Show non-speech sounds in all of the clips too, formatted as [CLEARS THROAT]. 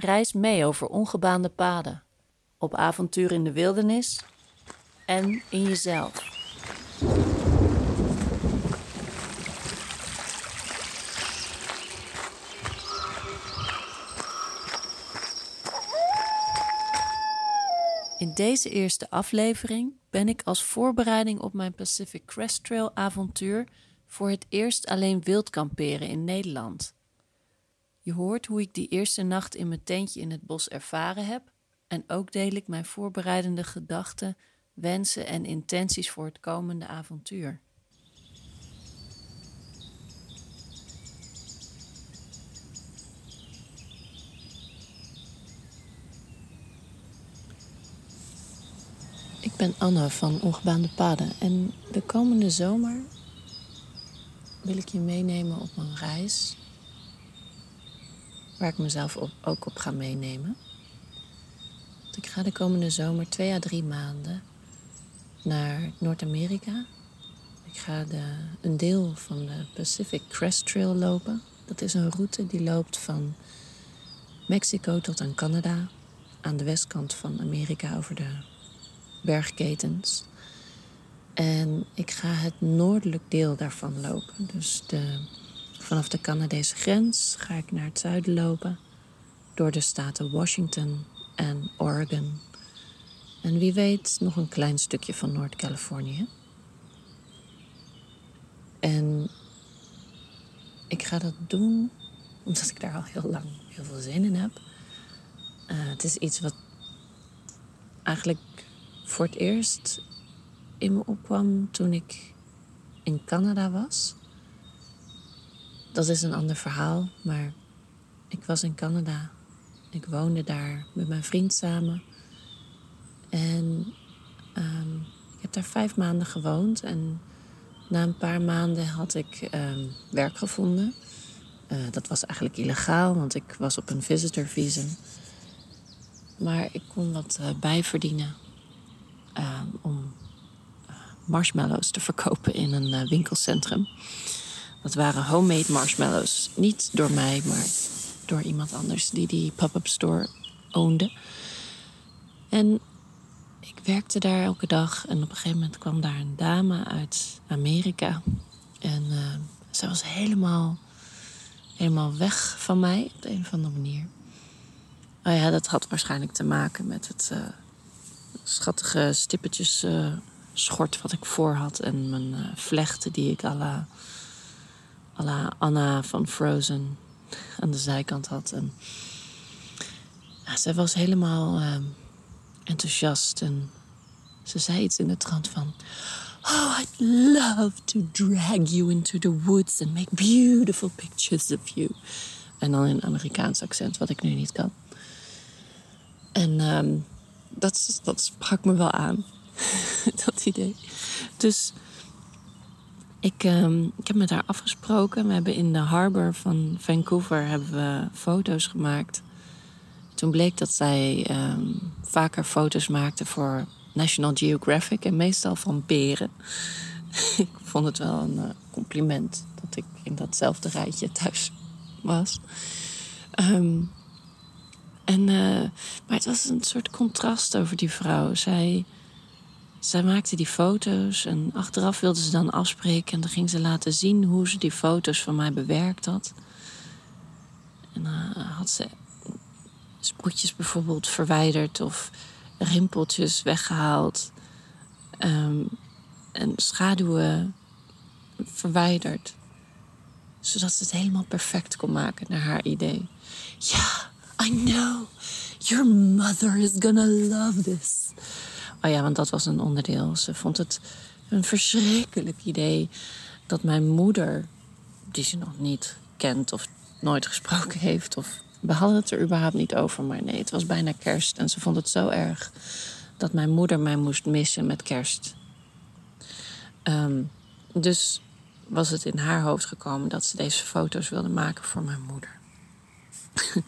Reis mee over ongebaande paden, op avontuur in de wildernis en in jezelf. In deze eerste aflevering ben ik als voorbereiding op mijn Pacific Crest Trail avontuur voor het eerst alleen wild kamperen in Nederland. Je hoort hoe ik die eerste nacht in mijn tentje in het bos ervaren heb en ook deel ik mijn voorbereidende gedachten, wensen en intenties voor het komende avontuur. Ik ben Anne van Ongebaande Paden en de komende zomer wil ik je meenemen op een reis waar ik mezelf ook op ga meenemen. ik ga de komende zomer twee à drie maanden naar Noord-Amerika. Ik ga de, een deel van de Pacific Crest Trail lopen. Dat is een route die loopt van Mexico tot aan Canada. Aan de westkant van Amerika over de bergketens. En ik ga het noordelijk deel daarvan lopen. Dus de Vanaf de Canadese grens ga ik naar het zuiden lopen, door de staten Washington en Oregon. En wie weet nog een klein stukje van Noord-Californië. En ik ga dat doen omdat ik daar al heel lang heel veel zin in heb. Uh, het is iets wat eigenlijk voor het eerst in me opkwam toen ik in Canada was dat is een ander verhaal, maar ik was in Canada. Ik woonde daar met mijn vriend samen. En ehm, ik heb daar vijf maanden gewoond. En na een paar maanden had ik ehm, werk gevonden. Uh, dat was eigenlijk illegaal, want ik was op een visitorvisum. Maar ik kon wat uh, bijverdienen uh, om eh, marshmallows te verkopen in een winkelcentrum. Dat waren homemade marshmallows. Niet door mij, maar door iemand anders die die pop-up store oonde. En ik werkte daar elke dag en op een gegeven moment kwam daar een dame uit Amerika. En uh, zij was helemaal, helemaal weg van mij op de een of andere manier. Oh ja, dat had waarschijnlijk te maken met het uh, schattige stippetjes uh, schort wat ik voor had. En mijn vlechten die ik à la Anna van Frozen aan de zijkant had. En ja, zij was helemaal uh, enthousiast en ze zei iets in de trant van... Oh, I'd love to drag you into the woods and make beautiful pictures of you. En dan in een Amerikaans accent, wat ik nu niet kan. En um, dat, dat sprak me wel aan, [LAUGHS] dat idee. Dus ik, uh, ik heb met haar afgesproken. We hebben in de harbor van Vancouver hebben we foto's gemaakt. Toen bleek dat zij uh, vaker foto's maakte voor National Geographic en meestal van beren. [LAUGHS] ik vond het wel een uh, compliment dat ik in datzelfde rijtje thuis was. Um, en, uh, maar het was een soort contrast over die vrouw. Zij zij maakte die foto's en achteraf wilde ze dan afspreken. En dan ging ze laten zien hoe ze die foto's van mij bewerkt had. En dan uh, had ze sproetjes bijvoorbeeld verwijderd of rimpeltjes weggehaald. Um, en schaduwen verwijderd. Zodat ze het helemaal perfect kon maken naar haar idee. Ja, I know. Your mother is gonna love this. Oh ja, want dat was een onderdeel. Ze vond het een verschrikkelijk idee dat mijn moeder, die ze nog niet kent of nooit gesproken heeft of We hadden het er überhaupt niet over, maar nee, het was bijna kerst. En ze vond het zo erg dat mijn moeder mij moest missen met kerst. Ehm, dus was het in haar hoofd gekomen dat ze deze foto's wilde maken voor mijn moeder. [LAUGHS]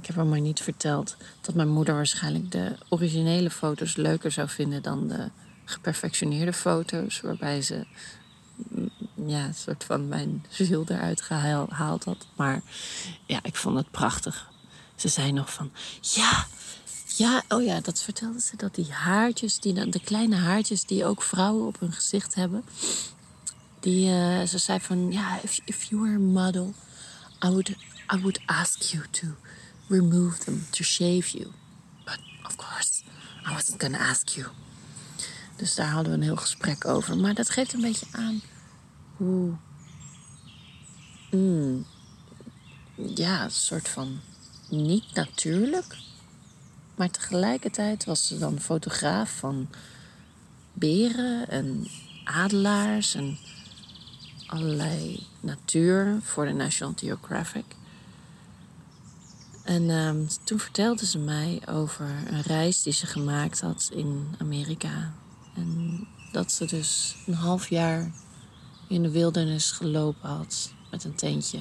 ik heb haar maar niet verteld dat mijn moeder waarschijnlijk de originele foto's leuker zou vinden dan de geperfectioneerde foto's, waarbij ze mm, ja, een soort van mijn ziel eruit gehaald had. Maar ja, ik vond het prachtig. Ze zei nog van, ja, ja, oh ja, dat vertelde ze, dat die haartjes, die, de kleine haartjes die ook vrouwen op hun gezicht hebben, die, uh, ze zei van, ja, if, if you were a model, I would, I would ask you to remove them, to shave you. But of course, I wasn't gonna ask you. Dus daar hadden we een heel gesprek over. Maar dat geeft een beetje aan hoe. Mm, ja, een soort van niet natuurlijk. Maar tegelijkertijd was ze dan fotograaf van beren en adelaars en allerlei natuur voor de National Geographic. En ehm, toen vertelde ze mij over een reis die ze gemaakt had in Amerika. En dat ze dus een half jaar in de wildernis gelopen had met een tentje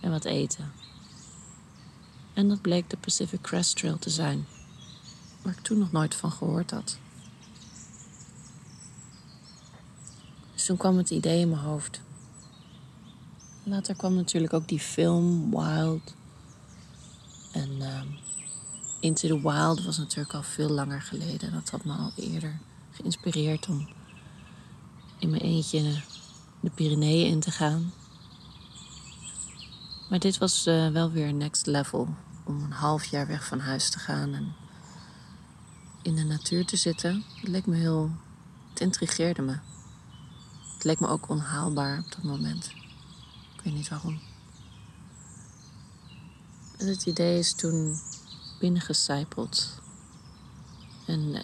en wat eten. En dat bleek de Pacific Crest Trail te zijn, waar ik toen nog nooit van gehoord had. Dus toen kwam het idee in mijn hoofd. Later kwam natuurlijk ook die film Wild. En uh, Into the Wild was natuurlijk al veel langer geleden. Dat had me al eerder geïnspireerd om in mijn eentje de Pyreneeën in te gaan. Maar dit was uh, wel weer next level. Om een half jaar weg van huis te gaan en in de natuur te zitten. Het leek me heel. Het intrigeerde me. Het leek me ook onhaalbaar op dat moment. Ik weet niet waarom. Het idee is toen binnengecijpeld. En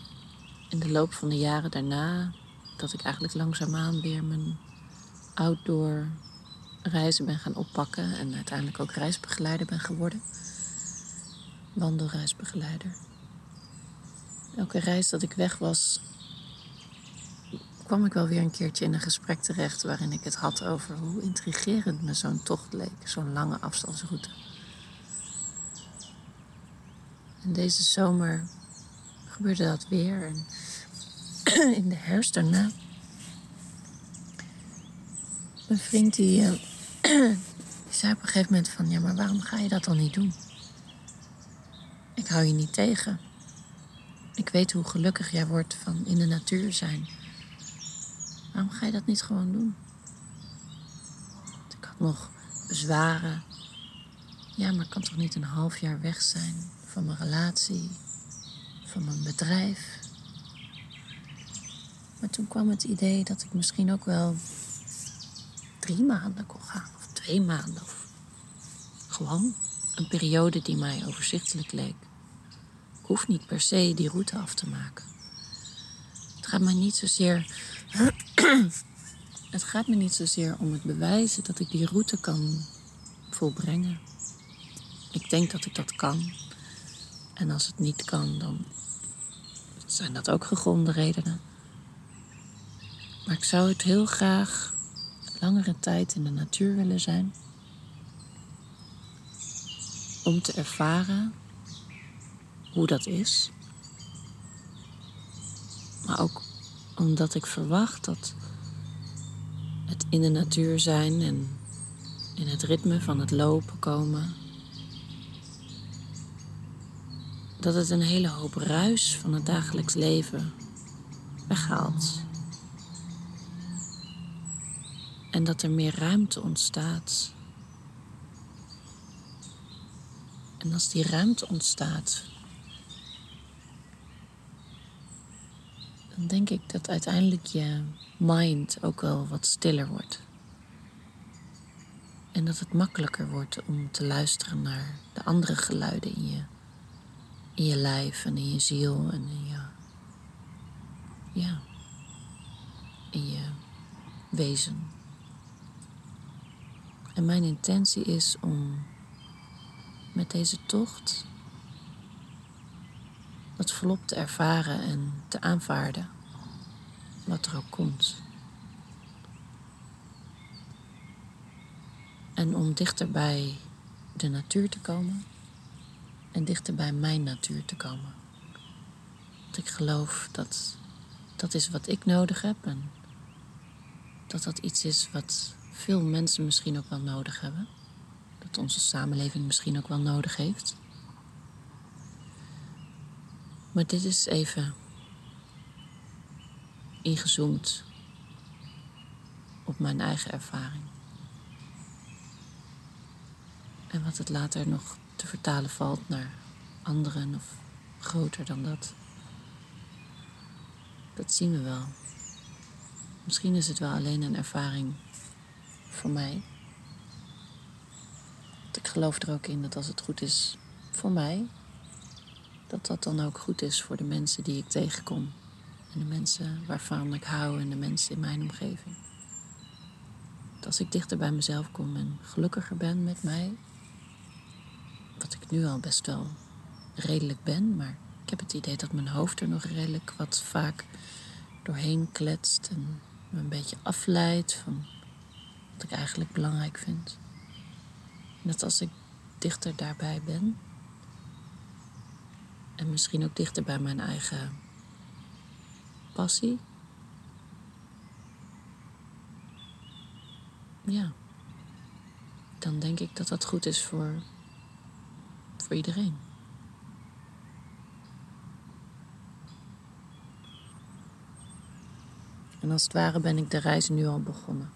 in de loop van de jaren daarna, dat ik eigenlijk langzaamaan weer mijn outdoor reizen ben gaan oppakken en uiteindelijk ook reisbegeleider ben geworden. Wandelreisbegeleider. Elke reis dat ik weg was, kwam ik wel weer een keertje in een gesprek terecht waarin ik het had over hoe intrigerend me zo'n tocht leek, zo'n lange afstandsroute. En deze zomer gebeurde dat weer. En [CLEARS THROAT] in de herfst daarna. Mijn vriend die, uh, [CLEARS THROAT] die zei op een gegeven moment van... Ja, maar waarom ga je dat dan niet doen? Ik hou je niet tegen. Ik weet hoe gelukkig jij wordt van in de natuur zijn. Waarom ga je dat niet gewoon doen? Ik had nog bezwaren. Ja, maar ik kan toch niet een half jaar weg zijn van mijn relatie, van mijn bedrijf. Maar toen kwam het idee dat ik misschien ook wel drie maanden kon gaan, of twee maanden, of gewoon een periode die mij overzichtelijk leek. Ik hoef niet per se die route af te maken. Het gaat mij niet zozeer. [CLEARS THROAT] het gaat me niet zozeer om het bewijzen dat ik die route kan volbrengen. Ik denk dat ik dat kan. En als het niet kan, dan zijn dat ook gegronde redenen. Maar ik zou het heel graag langere tijd in de natuur willen zijn. Om te ervaren hoe dat is. Maar ook omdat ik verwacht dat het in de natuur zijn en in het ritme van het lopen komen dat het een hele hoop ruis van het dagelijks leven weghaalt. En dat er meer ruimte ontstaat. En als die ruimte ontstaat, dan denk ik dat uiteindelijk je mind ook wel wat stiller wordt. En dat het makkelijker wordt om te luisteren naar de andere geluiden in je in je lijf en in je ziel en in je, ja, in je wezen. En mijn intentie is om met deze tocht dat volop te ervaren en te aanvaarden wat er ook komt. En om dichter bij de natuur te komen en dichter bij mijn natuur te komen. Want ik geloof dat dat is wat ik nodig heb en dat dat iets is wat veel mensen misschien ook wel nodig hebben. Dat onze samenleving misschien ook wel nodig heeft. Maar dit is even ingezoomd op mijn eigen ervaring. En wat het later nog te vertalen valt naar anderen of groter dan dat. Dat zien we wel. Misschien is het wel alleen een ervaring voor mij. Want ik geloof er ook in dat als het goed is voor mij, dat dat dan ook goed is voor de mensen die ik tegenkom. En de mensen waarvan ik hou en de mensen in mijn omgeving. Dat als ik dichter bij mezelf kom en gelukkiger ben met mij, nu al best wel redelijk ben, maar ik heb het idee dat mijn hoofd er nog redelijk wat vaak doorheen kletst en me een beetje afleidt van wat ik eigenlijk belangrijk vind. Dat als ik dichter daarbij ben, en misschien ook dichter bij mijn eigen passie. Ja, dan denk ik dat dat goed is voor, voor iedereen. En als het ware ben ik de reis nu al begonnen.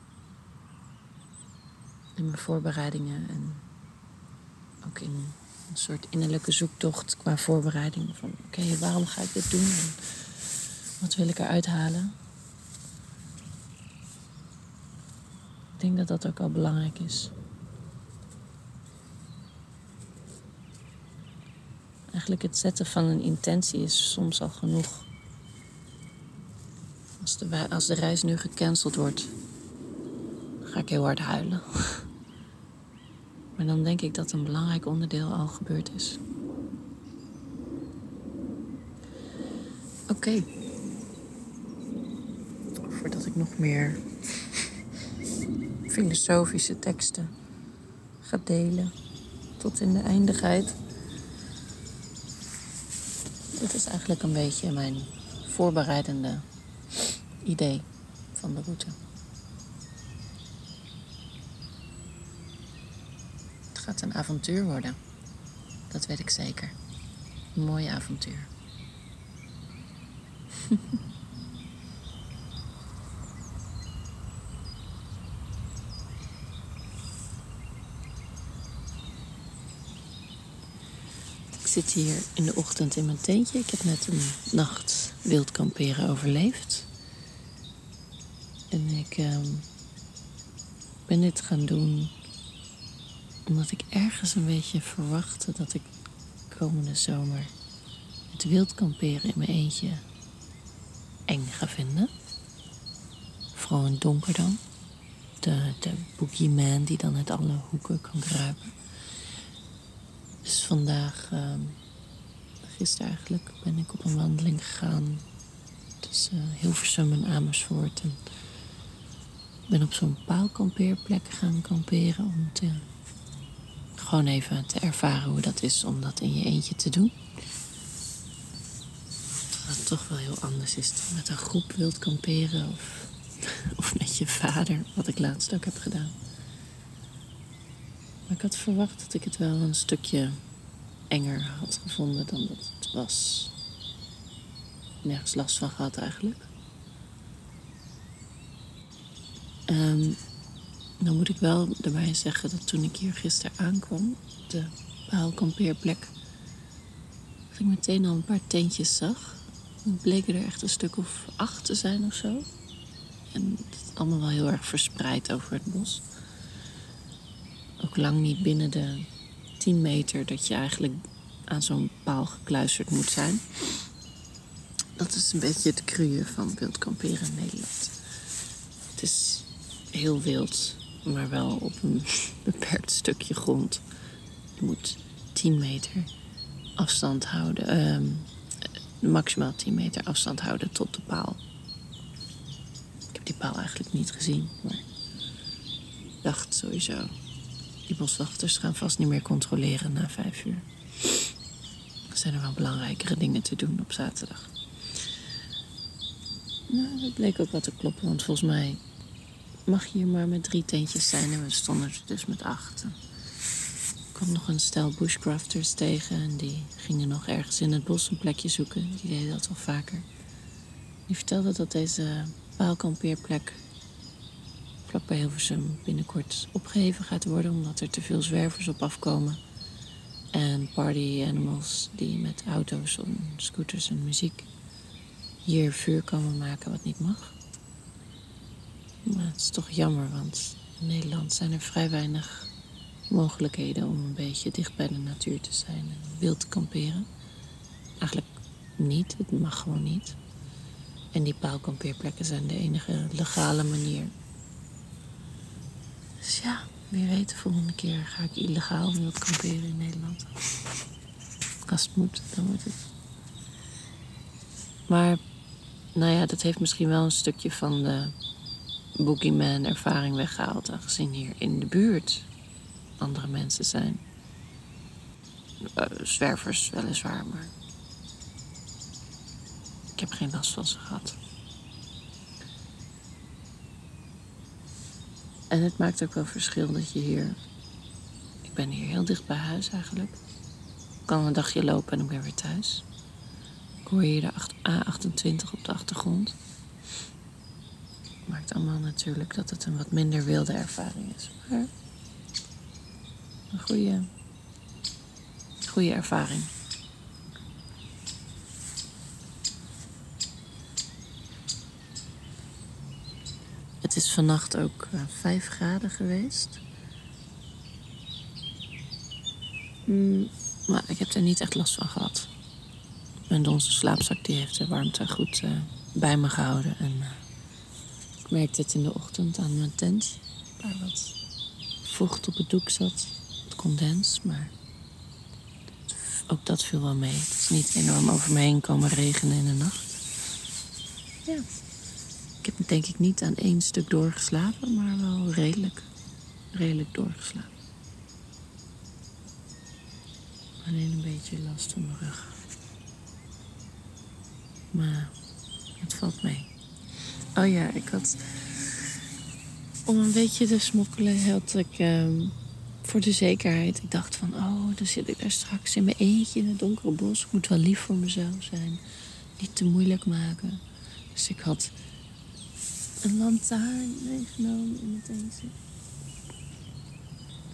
In mijn voorbereidingen en ook in een soort innerlijke zoektocht qua voorbereiding. Van oké, waarom ga ik dit doen? En wat wil ik eruit halen? Ik denk dat dat ook al belangrijk is. Het zetten van een intentie is soms al genoeg. Als de, als de reis nu gecanceld wordt, ga ik heel hard huilen. [LAUGHS] Maar dan denk ik dat een belangrijk onderdeel al gebeurd is. Oké. Voordat ik nog meer [LAUGHS] filosofische teksten ga delen tot in de eindigheid. Dit is eigenlijk een beetje mijn voorbereidende idee van de route. gaat een avontuur worden. Dat weet ik zeker. Een mooi avontuur. [LAUGHS] ik zit hier in de ochtend in mijn tentje. Ik heb net een nacht wild kamperen overleefd. En ik uh, ben dit gaan doen omdat ik ergens een beetje verwachtte dat ik komende zomer het wild kamperen in mijn eentje eng ga vinden. Vooral in het donker dan. De, de boogie man die dan uit alle hoeken kan kruipen. Dus vandaag, uh, gisteren eigenlijk, ben ik op een wandeling gegaan tussen Hilversum en Amersfoort. En ben op zo'n paalkampeerplek gaan kamperen om gewoon even te ervaren hoe dat is om dat in je eentje te doen. Het toch wel heel anders is dan met een groep wilt kamperen of, [LAUGHS] of met je vader, wat ik laatst ook heb gedaan. Maar ik had verwacht dat ik het wel een stukje enger had gevonden dan dat het was. Nergens last van gehad eigenlijk. Um, dan moet ik wel erbij zeggen dat toen ik hier gisteren aankwam, de paalkampeerplek, dat ik meteen al een paar tentjes zag. Het bleken er echt een stuk of acht te zijn of zo. En het is allemaal wel heel erg verspreid over het bos. Ook lang niet binnen de 10 meter dat je eigenlijk aan zo'n paal gekluisterd moet zijn. Dat is een beetje het cruë van wild kamperen in Nederland. Het is heel wild maar wel op een [LAUGHS] beperkt stukje grond. Je moet 10 meter afstand houden. Um, maximaal 10 meter afstand houden tot de paal. Ik heb die paal eigenlijk niet gezien, maar ik dacht sowieso. Die boswachters gaan vast niet meer controleren na vijf uur. Er zijn er wel belangrijkere dingen te doen op zaterdag. Nou, dat bleek ook wel te kloppen, want volgens mij mag je hier maar met drie tentjes zijn. En we stonden er dus met acht. Er kwam nog een stel bushcrafters tegen en die gingen nog ergens in het bos een plekje zoeken. Die deden dat wel vaker. Die vertelde dat deze paalkampeerplek vlakbij Hilversum binnenkort opgeheven gaat worden... omdat er te veel zwervers op afkomen. En party animals die met auto's en scooters en muziek hier vuur komen maken wat niet mag. Maar het is toch jammer, want in Nederland zijn er vrij weinig mogelijkheden om een beetje dicht bij de natuur te zijn en wild te kamperen. Eigenlijk niet, het mag gewoon niet. En die paalkampeerplekken zijn de enige legale manier. Dus ja, wie weet, de volgende keer ga ik illegaal wild kamperen in Nederland. Als het moet, dan wordt het. Maar, nou ja, dat heeft misschien wel een stukje van de boogeyman ervaring weggehaald. Aangezien hier in de buurt andere mensen zijn. Uh, zwervers weliswaar, maar ik heb geen last van ze gehad. En het maakt ook wel verschil dat je hier. Ik ben hier heel dicht bij huis eigenlijk. Ik kan een dagje lopen en ik ben weer thuis. Ik hoor hier de A28 op de achtergrond maakt allemaal natuurlijk dat het een wat minder wilde ervaring is. Maar een goede, goede ervaring. Het is vannacht ook uh, eh, 5 graden geweest. Mm, maar ik heb er niet echt last van gehad. En onze slaapzak die heeft de warmte goed uh, bij me gehouden. En uh, ik merkte het in de ochtend aan mijn tent. Waar wat vocht op het doek zat. Het condens, maar ook dat viel wel mee. Het is niet enorm over me heen komen regenen in de nacht. Ja. Ik heb denk ik niet aan één stuk doorgeslapen, maar wel redelijk. Redelijk doorgeslapen. Alleen een beetje last van mijn rug. Maar het valt mee. Oh ja, ik had. Om een beetje te smokkelen had ik. Ehm, voor de zekerheid. Ik dacht van, oh, dan zit ik daar straks in mijn eentje in het donkere bos. Ik moet wel lief voor mezelf zijn. Niet te moeilijk maken. Dus ik had een lantaarn meegenomen in het eentje.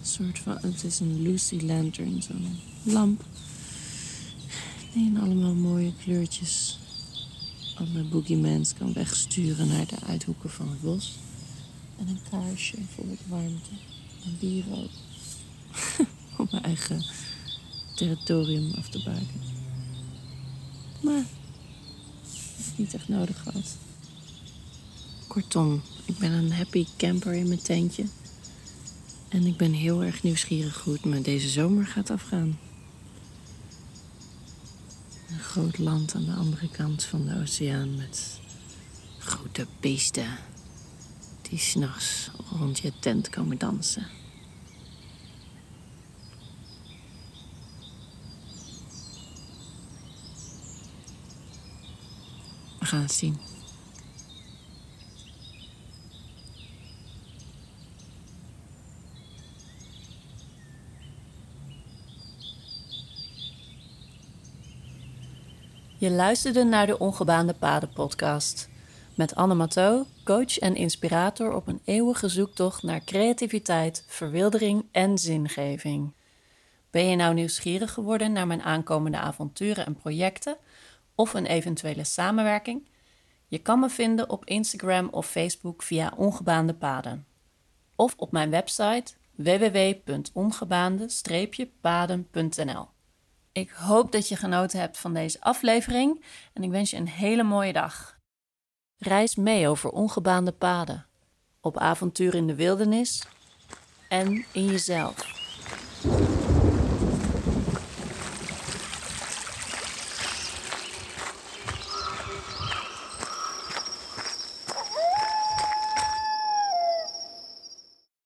Een soort van, het is een Lucy Lantern, zo'n lamp. Die in allemaal mooie kleurtjes alle boogiemans kan wegsturen naar de uithoeken van het bos. En een kaarsje voor het warmte. En bier ook. [LAUGHS] Om mijn eigen territorium af te buiken. Maar heb niet echt nodig gehad. Kortom, ik ben een happy camper in mijn tentje. En ik ben heel erg nieuwsgierig hoe het me deze zomer gaat afgaan. Een groot land aan de andere kant van de oceaan met grote beesten die s'nachts rond je tent komen dansen. We gaan het zien. Je luisterde naar de Ongebaande Paden podcast. Met Anne Matteau, coach en inspirator op een eeuwige zoektocht naar creativiteit, verwildering en zingeving. Ben je nou nieuwsgierig geworden naar mijn aankomende avonturen en projecten of een eventuele samenwerking? Je kan me vinden op Instagram of Facebook via Ongebaande Paden. Of op mijn website www.ongebaande-paden.nl. Ik hoop dat je genoten hebt van deze aflevering en ik wens je een hele mooie dag. Reis mee over ongebaande paden, op avontuur in de wildernis en in jezelf.